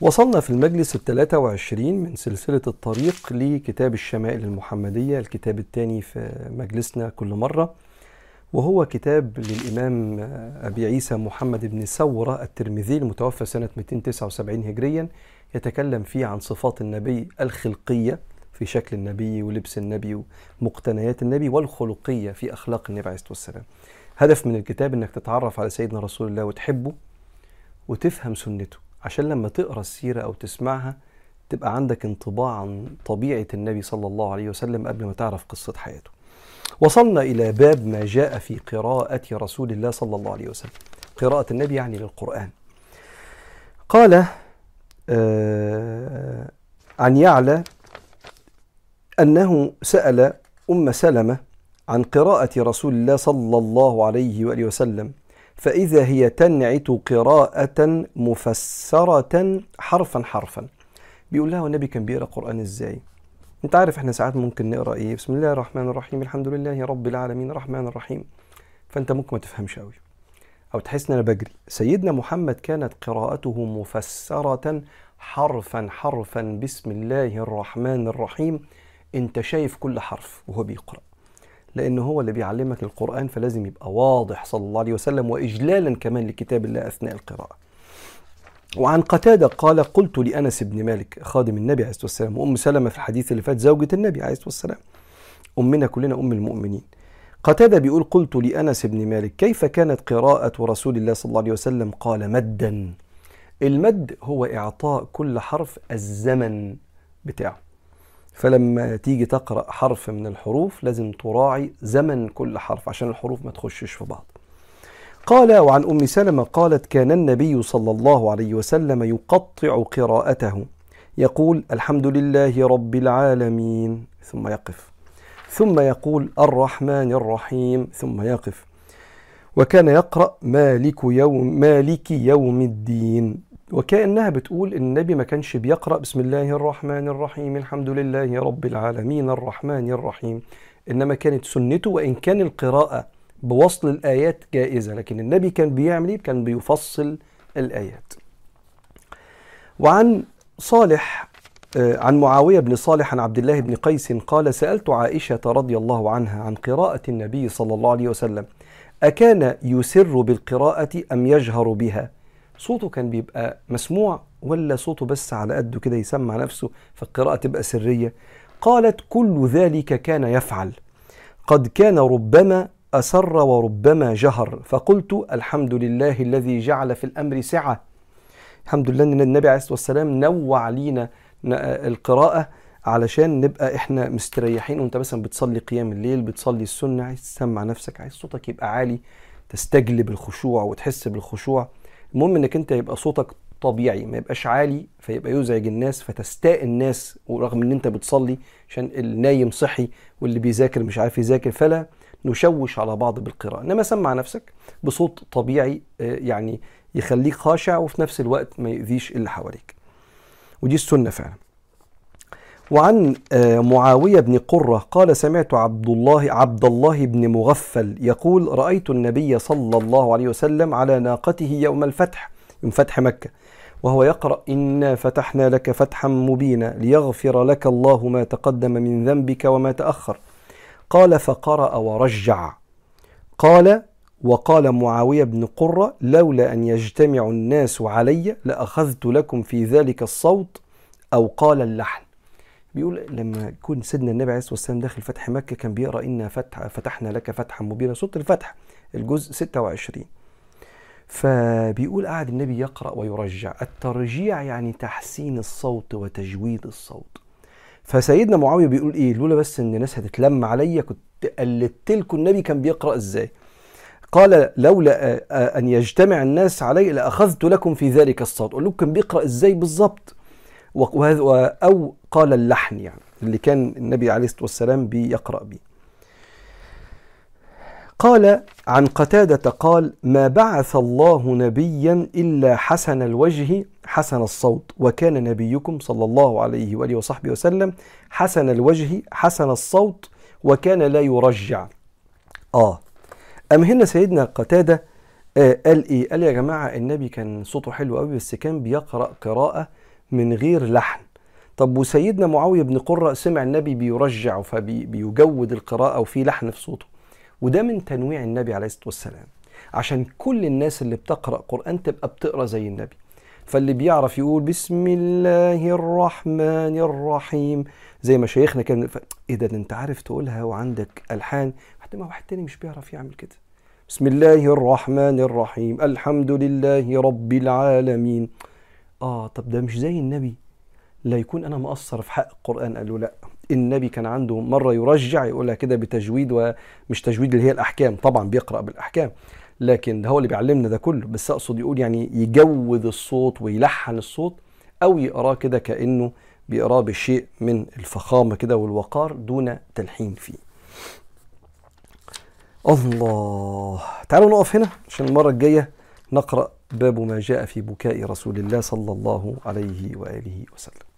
وصلنا في المجلس الثلاثة وعشرين من سلسلة الطريق لكتاب الشمائل المحمدية الكتاب الثاني في مجلسنا كل مرة. وهو كتاب للإمام أبي عيسى محمد بن ثورة الترمذي المتوفى سنة 279 هجريا. يتكلم فيه عن صفات النبي الخلقية في شكل النبي ولبس النبي ومقتنيات النبي والخلقية في أخلاق النبي عليه الصلاة والسلام. هدف من الكتاب أنك تتعرف على سيدنا رسول الله وتحبه وتفهم سنته. عشان لما تقرأ السيرة أو تسمعها تبقى عندك انطباع عن طبيعة النبي صلى الله عليه وسلم قبل ما تعرف قصة حياته. وصلنا إلى باب ما جاء في قراءة رسول الله صلى الله عليه وسلم. قراءة النبي يعني للقرآن. قال آه عن يعلى أنه سأل أم سلمة عن قراءة رسول الله صلى الله عليه وآله وسلم فإذا هي تنعت قراءة مفسرة حرفا حرفا. بيقول لها والنبي كان بيقرأ قرآن إزاي؟ أنت عارف إحنا ساعات ممكن نقرأ إيه؟ بسم الله الرحمن الرحيم الحمد لله رب العالمين الرحمن الرحيم. فأنت ممكن ما تفهمش أوي. أو تحس إن أنا بجري. سيدنا محمد كانت قراءته مفسرة حرفا حرفا بسم الله الرحمن الرحيم أنت شايف كل حرف وهو بيقرأ. لأنه هو اللي بيعلمك القرآن فلازم يبقى واضح صلى الله عليه وسلم وإجلالا كمان لكتاب الله أثناء القراءة. وعن قتادة قال قلت لأنس بن مالك خادم النبي عليه الصلاة والسلام وأم سلمة في الحديث اللي فات زوجة النبي عليه الصلاة والسلام أمنا كلنا أم المؤمنين. قتادة بيقول قلت لأنس بن مالك كيف كانت قراءة رسول الله صلى الله عليه وسلم؟ قال مدا. المد هو إعطاء كل حرف الزمن بتاعه. فلما تيجي تقرأ حرف من الحروف لازم تراعي زمن كل حرف عشان الحروف ما تخشش في بعض. قال وعن أم سلمة قالت كان النبي صلى الله عليه وسلم يقطع قراءته. يقول الحمد لله رب العالمين. ثم يقف. ثم يقول الرحمن الرحيم. ثم يقف. وكان يقرأ مالك يوم مالك يوم الدين. وكأنها بتقول النبي ما كانش بيقرأ بسم الله الرحمن الرحيم الحمد لله رب العالمين الرحمن الرحيم. إنما كانت سنته وإن كان القراءة بوصل الآيات جائزة لكن النبي كان بيعمل إيه؟ كان بيفصل الآيات. وعن صالح عن معاوية بن صالح عن عبد الله بن قيس قال سألت عائشة رضي الله عنها عن قراءة النبي صلى الله عليه وسلم أكان يسر بالقراءة أم يجهر بها؟ صوته كان بيبقى مسموع ولا صوته بس على قده كده يسمع نفسه فالقراءة تبقى سرية؟ قالت كل ذلك كان يفعل. قد كان ربما أسر وربما جهر. فقلت الحمد لله الذي جعل في الأمر سعة. الحمد لله أن النبي عليه الصلاة والسلام نوع لينا القراءة علشان نبقى إحنا مستريحين. وأنت مثلا بتصلي قيام الليل بتصلي السنة عايز تسمع نفسك عايز صوتك يبقى عالي تستجلب الخشوع وتحس بالخشوع. المهم إنك أنت يبقى صوتك طبيعي ما يبقاش عالي فيبقى يزعج الناس فتستاء الناس ورغم إن أنت بتصلي عشان النايم صحي واللي بيذاكر مش عارف يذاكر فلا نشوش على بعض بالقراءة. إنما سمع نفسك بصوت طبيعي يعني يخليك خاشع وفي نفس الوقت ما يؤذيش اللي حواليك. ودي السنة فعلا. وعن معاوية بن قرة قال سمعت عبد الله عبد الله بن مغفل يقول رأيت النبي صلى الله عليه وسلم على ناقته يوم الفتح يوم فتح مكة وهو يقرأ إنا فتحنا لك فتحا مبينا ليغفر لك الله ما تقدم من ذنبك وما تأخر قال فقرأ ورجع قال وقال معاوية بن قرة لولا أن يجتمع الناس علي لأخذت لكم في ذلك الصوت أو قال اللحن بيقول لما يكون سيدنا النبي عليه الصلاة والسلام داخل فتح مكة كان بيقرأ أنا فتح فتحنا لك فتحا مبينا. صوت الفتح الجزء 26 فبيقول قعد النبي يقرأ ويرجع. الترجيع يعني تحسين الصوت وتجويد الصوت. فسيدنا معاوية بيقول إيه؟ لولا بس إن الناس هتتلم عليا كنت قلدت لكم النبي كان بيقرأ إزاي. قال لولا أن يجتمع الناس علي لأخذت لكم في ذلك الصوت. أقول لكم كان بيقرأ إزاي بالظبط؟ أو قال اللحن يعني اللي كان النبي عليه الصلاة والسلام بيقرأ به قال عن قتادة قال ما بعث الله نبيا إلا حسن الوجه حسن الصوت وكان نبيكم صلى الله عليه وآله وصحبه وسلم حسن الوجه حسن الصوت وكان لا يرجع. آه. أم هنا سيدنا قتادة آه قال إيه؟ قال يا جماعة النبي كان صوته حلو قوي بس كان بيقرأ قراءة من غير لحن. طب وسيدنا معاوية بن قرة سمع النبي بيرجع فبيجود القراءة وفي لحن في صوته. وده من تنويع النبي عليه الصلاة والسلام. عشان كل الناس اللي بتقرأ قرآن تبقى بتقرأ زي النبي. فاللي بيعرف يقول بسم الله الرحمن الرحيم زي ما شيخنا كان ف... إيه ده, ده أنت عارف تقولها وعندك ألحان؟ حتى ما واحد تاني مش بيعرف يعمل كده. بسم الله الرحمن الرحيم الحمد لله رب العالمين. آه طب ده مش زي النبي. لا يكون أنا مقصر في حق القرآن. قالوا لا النبي كان عنده مرة يرجع يقولها كده بتجويد ومش تجويد اللي هي الأحكام. طبعا بيقرأ بالأحكام لكن ده هو اللي بيعلمنا ده كله. بس أقصد يقول يعني يجود الصوت ويلحن الصوت أو يقراه كده كأنه بيقراه بشيء من الفخامة كده والوقار دون تلحين فيه. الله تعالوا نقف هنا عشان المرة الجاية نقرأ باب ما جاء في بكاء رسول الله صلى الله عليه وآله وسلم.